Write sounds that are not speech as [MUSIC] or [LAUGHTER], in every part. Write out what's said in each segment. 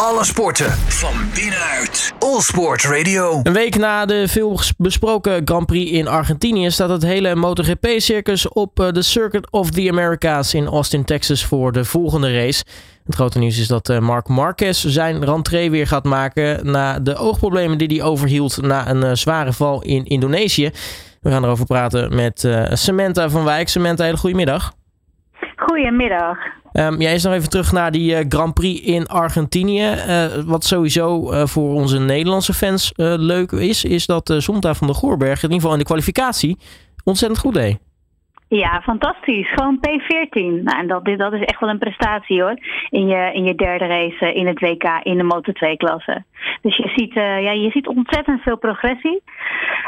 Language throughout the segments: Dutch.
Alle sporten van binnenuit. All Sport Radio. Een week na de veel besproken Grand Prix in Argentinië staat het hele MotoGP-circus op eh, de Circuit of the Americas in Austin, Texas voor de volgende race. Het grote nieuws is dat eh, Marc Marquez zijn rentree weer gaat maken na de oogproblemen die hij overhield na een eh, zware val in Indonesië. We gaan erover praten met Samantha van Wijk. Samantha, hele goedemiddag. Goedemiddag. Um, ja, eens nog even terug naar die uh, Grand Prix in Argentinië. Uh, wat sowieso uh, voor onze Nederlandse fans leuk is, is dat Zonta van der Goorberg in ieder geval in de kwalificatie ontzettend goed deed. Ja, fantastisch. Gewoon P14. Nou, en dat, dat is echt wel een prestatie hoor. In je, in je derde race in het WK in de Moto2-klasse. Dus je ziet, uh, ja, je ziet ontzettend veel progressie.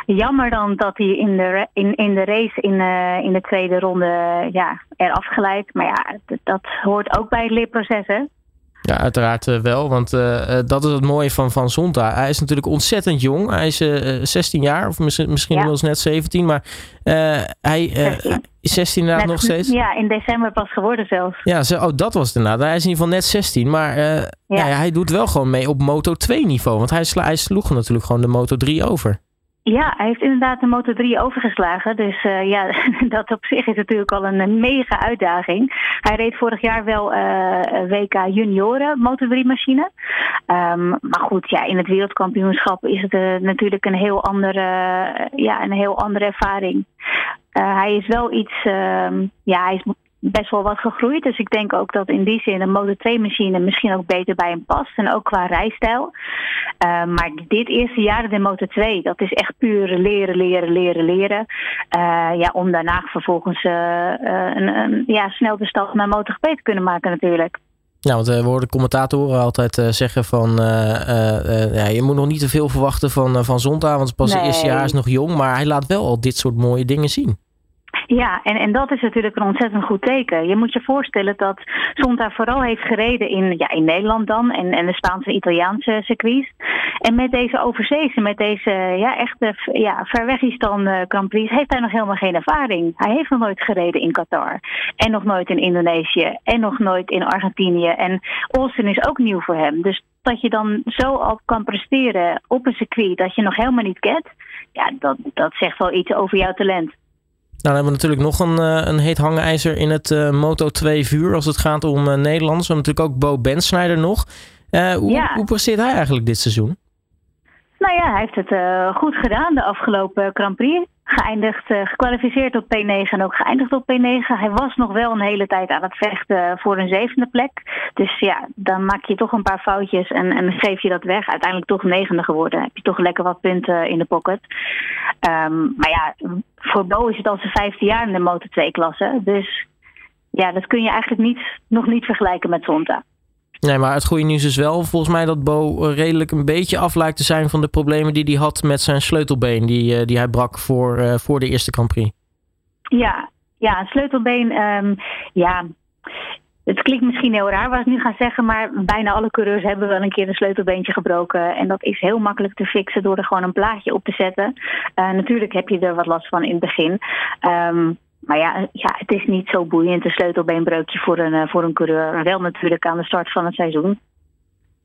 Jammer dan dat hij in de, in, in de race in, uh, in de tweede ronde ja, eraf geleid. Maar ja, dat, dat hoort ook bij het leerproces hè. Ja, uiteraard uh, wel. Want uh, dat is het mooie van Van Zonta. Hij is natuurlijk ontzettend jong. Hij is 16 jaar, of misschien, misschien ja. wel eens net 17. Maar hij 16. is 16 inderdaad net, nog steeds. Ja, in december pas geworden zelfs. Ja, zo, oh, dat was het inderdaad. Hij is in ieder geval net 16. Maar ja. Ja, hij doet wel gewoon mee op Moto 2 niveau. Want hij, sla, hij sloeg natuurlijk gewoon de Moto 3 over. Ja, hij heeft inderdaad de Moto 3 overgeslagen. Dus uh, ja, [LAUGHS] dat op zich is natuurlijk al een mega uitdaging. Hij reed vorig jaar wel uh, WK junioren Moto 3 machine. Um, maar goed, ja, in het wereldkampioenschap is het uh, natuurlijk een heel andere, ja, een heel andere ervaring. hij is wel iets, ja, hij is best wel wat gegroeid. Dus ik denk ook dat in die zin een Moto 2 machine misschien ook beter bij hem past. En ook qua rijstijl. Uh, maar dit eerste jaar in de Moto 2, dat is echt puur leren, leren, leren, leren. Uh, ja, om daarna vervolgens uh, een, een, ja, snel de stap naar MotoGP te kunnen maken natuurlijk. Ja, want we horen commentatoren altijd zeggen van... ja, je moet nog niet te veel verwachten van, van Zonta, want pas nee. het eerste jaar is nog jong. Maar hij laat wel al dit soort mooie dingen zien. Ja, en, en dat is natuurlijk een ontzettend goed teken. Je moet je voorstellen dat Zonta vooral heeft gereden in, ja, in Nederland dan en, en de Spaanse Italiaanse circuits. En met deze overzeese, met deze ja, echte ja, Verwegistan uh, Grand Prix, heeft hij nog helemaal geen ervaring. Hij heeft nog nooit gereden in Qatar. En nog nooit in Indonesië. En nog nooit in Argentinië. En Austin is ook nieuw voor hem. Dus dat je dan zo al kan presteren op een circuit dat je nog helemaal niet kent, ja, dat, dat zegt wel iets over jouw talent. Nou, dan hebben we natuurlijk nog een, uh, een heet hangijzer in het uh, Moto 2 vuur als het gaat om uh, Nederlanders. We hebben natuurlijk ook Bo Bensnijder nog. hoe, ja. hoe presteert hij eigenlijk dit seizoen? Nou ja, hij heeft het goed gedaan de afgelopen Grand Prix. Geëindigd, gekwalificeerd op P9 en ook geëindigd op P9. Hij was nog wel een hele tijd aan het vechten voor een zevende plek. Dus ja, dan maak je toch een paar foutjes en, en geef je dat weg. Uiteindelijk toch negende geworden. Heb je toch lekker wat punten in de pocket. Um, maar ja, voor Bo is het al zijn vijfde jaar in de Motor 2-klasse. Dus ja, dat kun je eigenlijk niet, nog niet vergelijken met Zonta. Nee, maar het goede nieuws is wel volgens mij dat Bo redelijk een beetje af lijkt te zijn van de problemen die hij had met zijn sleutelbeen, die, eh, die hij brak voor, uh, voor de eerste Grand Prix. Ja, ja, een sleutelbeen, um, ja, het klinkt misschien heel raar wat ik nu ga zeggen, maar bijna alle coureurs hebben wel een keer een sleutelbeentje gebroken. En dat is heel makkelijk te fixen door er gewoon een plaatje op te zetten. Natuurlijk heb je er wat last van in het begin. Um, maar ja, ja, het is niet zo boeiend, een sleutelbeenbreukje voor een, uh, voor een coureur. Wel natuurlijk aan de start van het seizoen.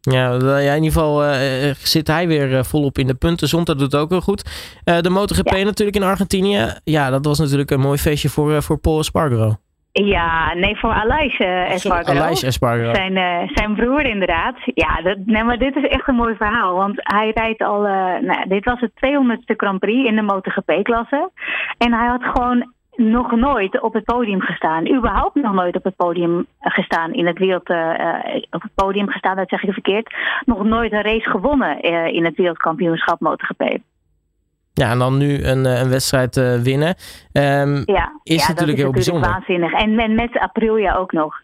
Ja, in ieder geval uh, zit hij weer uh, volop in de punten. Zondag doet het ook wel goed. de MotoGP ja. natuurlijk in Argentinië. Ja, dat was natuurlijk een mooi feestje voor, voor Paul Espargaro. Ja, nee, voor uh, Espargaro. Alais Espargaro. Zijn, uh, zijn broer inderdaad. Ja, dat, nee, maar dit is echt een mooi verhaal. Want hij rijdt al... Uh, nou, dit was het 200ste Grand Prix in de MotoGP-klasse. En hij had gewoon nog nooit op het podium gestaan. Überhaupt nog nooit op het podium gestaan in het wereld... op het podium gestaan, dat zeg ik verkeerd. Nog nooit een race gewonnen in het wereldkampioenschap MotoGP. Ja, en dan nu een, een wedstrijd uh, winnen. Um, ja, is ja, natuurlijk dat is heel natuurlijk bijzonder. waanzinnig. En, en met Aprilia ook nog.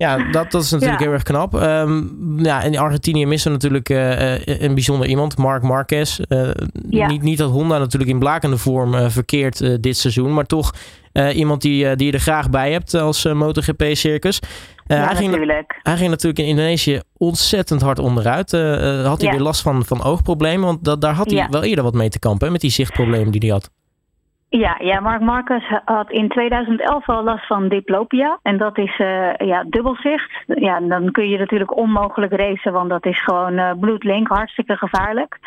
Ja, dat, dat is natuurlijk Ja. heel erg knap. Um, ja, in Argentinië missen we natuurlijk uh, uh, een bijzonder iemand, Marc Marquez. Uh, Ja. niet, niet dat Honda natuurlijk in blakende vorm uh, verkeert dit seizoen, maar toch iemand die, die je er graag bij hebt als MotoGP-circus. Ja, hij, ging, natuurlijk. hij ging natuurlijk in Indonesië ontzettend hard onderuit. Had hij weer last van, van oogproblemen, want dat, daar had hij wel eerder wat mee te kampen, hè, met die zichtproblemen die hij had. Ja, ja, Mark Marcus had in 2011 al last van diplopia. En dat is uh, ja, dubbelzicht. Ja, dan kun je natuurlijk onmogelijk racen, want dat is gewoon uh, bloedlink, hartstikke gevaarlijk.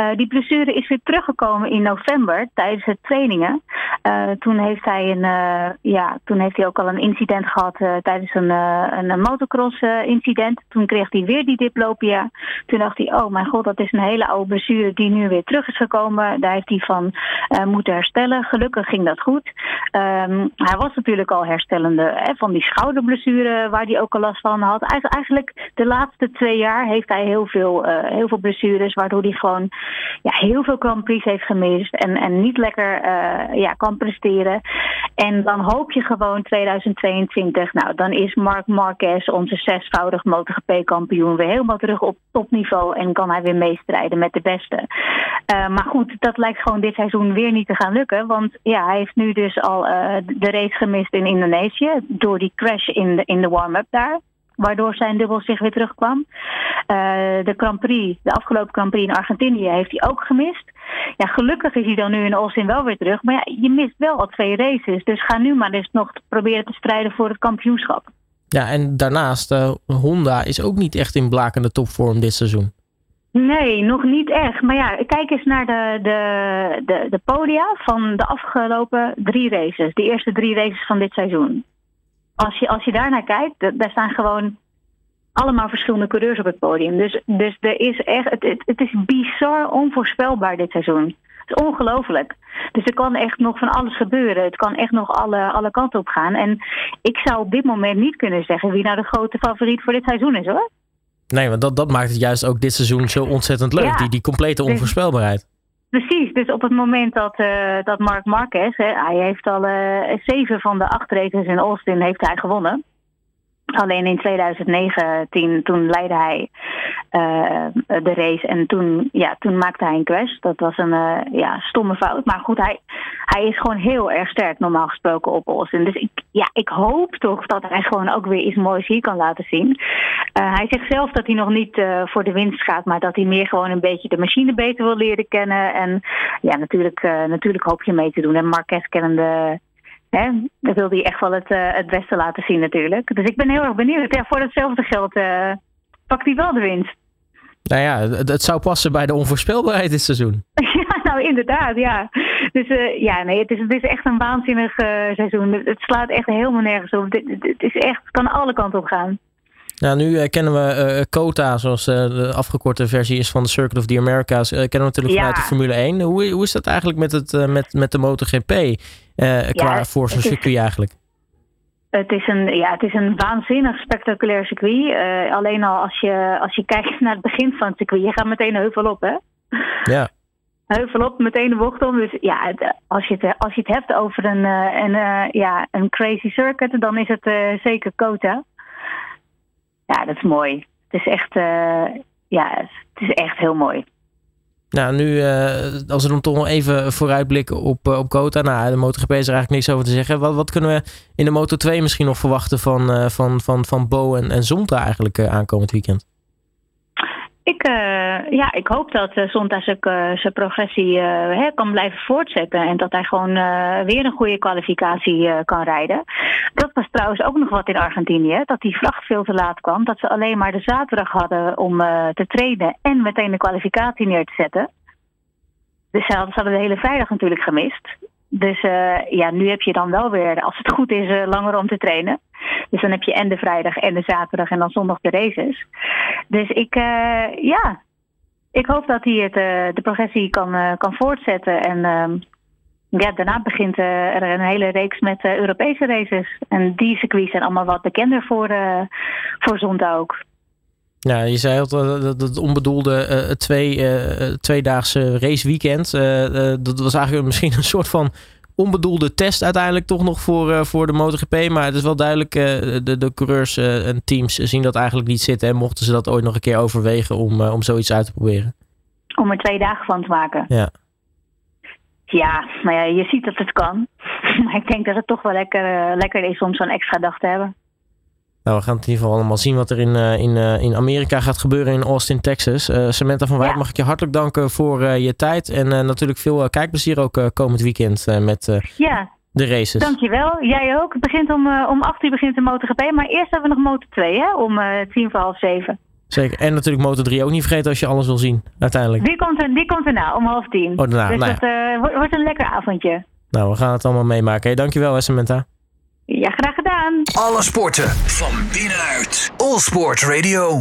Uh, die blessure is weer teruggekomen in november tijdens de trainingen. toen, heeft hij een, ja, toen heeft hij ook al een incident gehad tijdens een, een motocross incident. Toen kreeg hij weer die diplopia. Toen dacht hij, oh mijn god, dat is een hele oude blessure die nu weer terug is gekomen. Daar heeft hij van moeten herstellen gelukkig ging dat goed. Um, hij was natuurlijk al herstellende hè, van die schouderblessure waar hij ook al last van had. Eigenlijk de laatste twee jaar heeft hij heel veel, uh, heel veel blessures, waardoor hij gewoon ja, heel veel Grand Prix heeft gemist en, en niet lekker uh, ja, kan presteren. En dan hoop je gewoon 2022, nou dan is Marc Marquez, onze zesvoudig MotoGP-kampioen, weer helemaal terug op topniveau en kan hij weer meestrijden met de beste. Uh, maar goed, dat lijkt gewoon dit seizoen weer niet te gaan lukken, want ja, hij heeft nu dus al uh, de race gemist in Indonesië door die crash in de, in de warm-up daar. Waardoor zijn dubbel zich weer terugkwam. Uh, de Grand Prix, de afgelopen Grand Prix in Argentinië, heeft hij ook gemist. Ja, gelukkig is hij dan nu in Austin wel weer terug. Maar ja, je mist wel al twee races. Dus ga nu maar eens nog proberen te strijden voor het kampioenschap. Ja, en daarnaast, Honda is ook niet echt in blakende topvorm dit seizoen. Nee, nog niet echt. Maar ja, kijk eens naar de, de, de, de podia van de afgelopen drie races. De eerste drie races van dit seizoen. Als je, als je daarnaar kijkt, daar staan gewoon allemaal verschillende coureurs op het podium. Dus, dus er is echt, het, het, is bizar onvoorspelbaar dit seizoen. Het is ongelooflijk. Dus er kan echt nog van alles gebeuren. Het kan echt nog alle, alle kanten op gaan. En ik zou op dit moment niet kunnen zeggen wie nou de grote favoriet voor dit seizoen is hoor. Nee, want dat, dat maakt het juist ook dit seizoen zo ontzettend leuk. Die, die complete dus- onvoorspelbaarheid. Precies, dus op het moment dat, uh, dat Mark Marquez, hè, hij heeft al uh, zeven van de acht races in Austin heeft hij gewonnen. Alleen in 2019, toen leidde hij uh, de race en toen, ja, toen maakte hij een crash. Dat was een uh, ja, stomme fout. Maar goed, hij, hij is gewoon heel erg sterk normaal gesproken op Austin. Dus ik, ja, ik hoop toch dat hij gewoon ook weer iets moois hier kan laten zien. Uh, hij zegt zelf dat hij nog niet voor de winst gaat, maar dat hij meer gewoon een beetje de machine beter wil leren kennen. En ja, natuurlijk, natuurlijk hoop je mee te doen. En Marquez kennende Hè, dan wil hij echt wel het, uh, het beste laten zien natuurlijk. Dus ik ben heel erg benieuwd. Ja, voor hetzelfde geld uh, pakt hij wel de winst. Nou ja, het, het, zou passen bij de onvoorspelbaarheid dit seizoen. [LAUGHS] ja, nou inderdaad, ja. Dus uh, ja, nee, het is, het is echt een waanzinnig seizoen. Het slaat echt helemaal nergens op. Het, het, is echt, het kan alle kanten op gaan. Nou, nu kennen we COTA, zoals de afgekorte versie is van de Circuit of the Americas, kennen we natuurlijk vanuit de Formule 1. Hoe, hoe is dat eigenlijk met, het, met, met de MotoGP? qua ja, voor zo'n circuit eigenlijk? Het is, een, ja, het is een waanzinnig spectaculair circuit. Uh, alleen al als je, als je kijkt [LAUGHS] naar het begin van het circuit, je gaat meteen heuvel op, hè? Ja. [LAUGHS] Heuvel op, meteen de bocht om. Dus ja, als je het, als je het hebt over een, een, ja, een crazy circuit, dan is het zeker Kota. Ja, dat is mooi. Het is echt, ja, het is echt heel mooi. Nou, nu, uh, als we dan toch nog even vooruitblikken op, uh, op Kota. Nou, de MotoGP is er eigenlijk niks over te zeggen. Wat, wat kunnen we in de Moto2 misschien nog verwachten van, uh, van, van, van Bo en, en Zonta eigenlijk aankomend weekend? Ik, ja, ik hoop dat Zonta zijn progressie uh, kan blijven voortzetten. En dat hij gewoon weer een goede kwalificatie kan rijden. Dat was trouwens ook nog wat in Argentinië. Dat die vracht veel te laat kwam. Dat ze alleen maar de zaterdag hadden om te trainen en meteen de kwalificatie neer te zetten. Dus ze hadden de hele vrijdag natuurlijk gemist. Dus ja, nu heb je dan wel weer, als het goed is, langer om te trainen. Dus dan heb je en de vrijdag en de zaterdag en dan zondag de races. Dus ik, ja, ik hoop dat hij het, de progressie kan, kan voortzetten. En uh, ja, daarna begint er een hele reeks met Europese races. En die circuits zijn allemaal wat bekender voor, voor zondag ook. Ja, je zei al dat het onbedoelde twee, tweedaagse raceweekend. dat was eigenlijk misschien een soort van onbedoelde test uiteindelijk toch nog voor, uh, voor de MotoGP. Maar het is wel duidelijk, uh, de, de coureurs uh, en teams zien dat eigenlijk niet zitten. En mochten ze dat ooit nog een keer overwegen om, om zoiets uit te proberen. Om er twee dagen van te maken. Ja. Ja, maar ja, je ziet dat het kan. [LAUGHS] maar ik denk dat het toch wel lekker, lekker is om zo'n extra dag te hebben. Nou, we gaan het in ieder geval allemaal zien wat er in, in, in Amerika gaat gebeuren in Austin, Texas. Samantha van Wijk, mag ik je hartelijk danken voor je tijd. En natuurlijk veel kijkplezier ook komend weekend met ja. de races. Dankjewel. Jij ook. Het begint om, om 8 uur begint de MotoGP. Maar eerst hebben we nog Moto 2 hè? om tien voor half zeven. Zeker. En natuurlijk Moto 3 ook niet vergeten als je alles wil zien, uiteindelijk. Die komt, er, die komt erna, om half tien. Oh, daarna. Dus nou ja. wordt, wordt een lekker avondje. Nou, we gaan het allemaal meemaken. Hey, dankjewel, Samantha. Ja, graag gedaan. Alle sporten van binnenuit. All Sport Radio.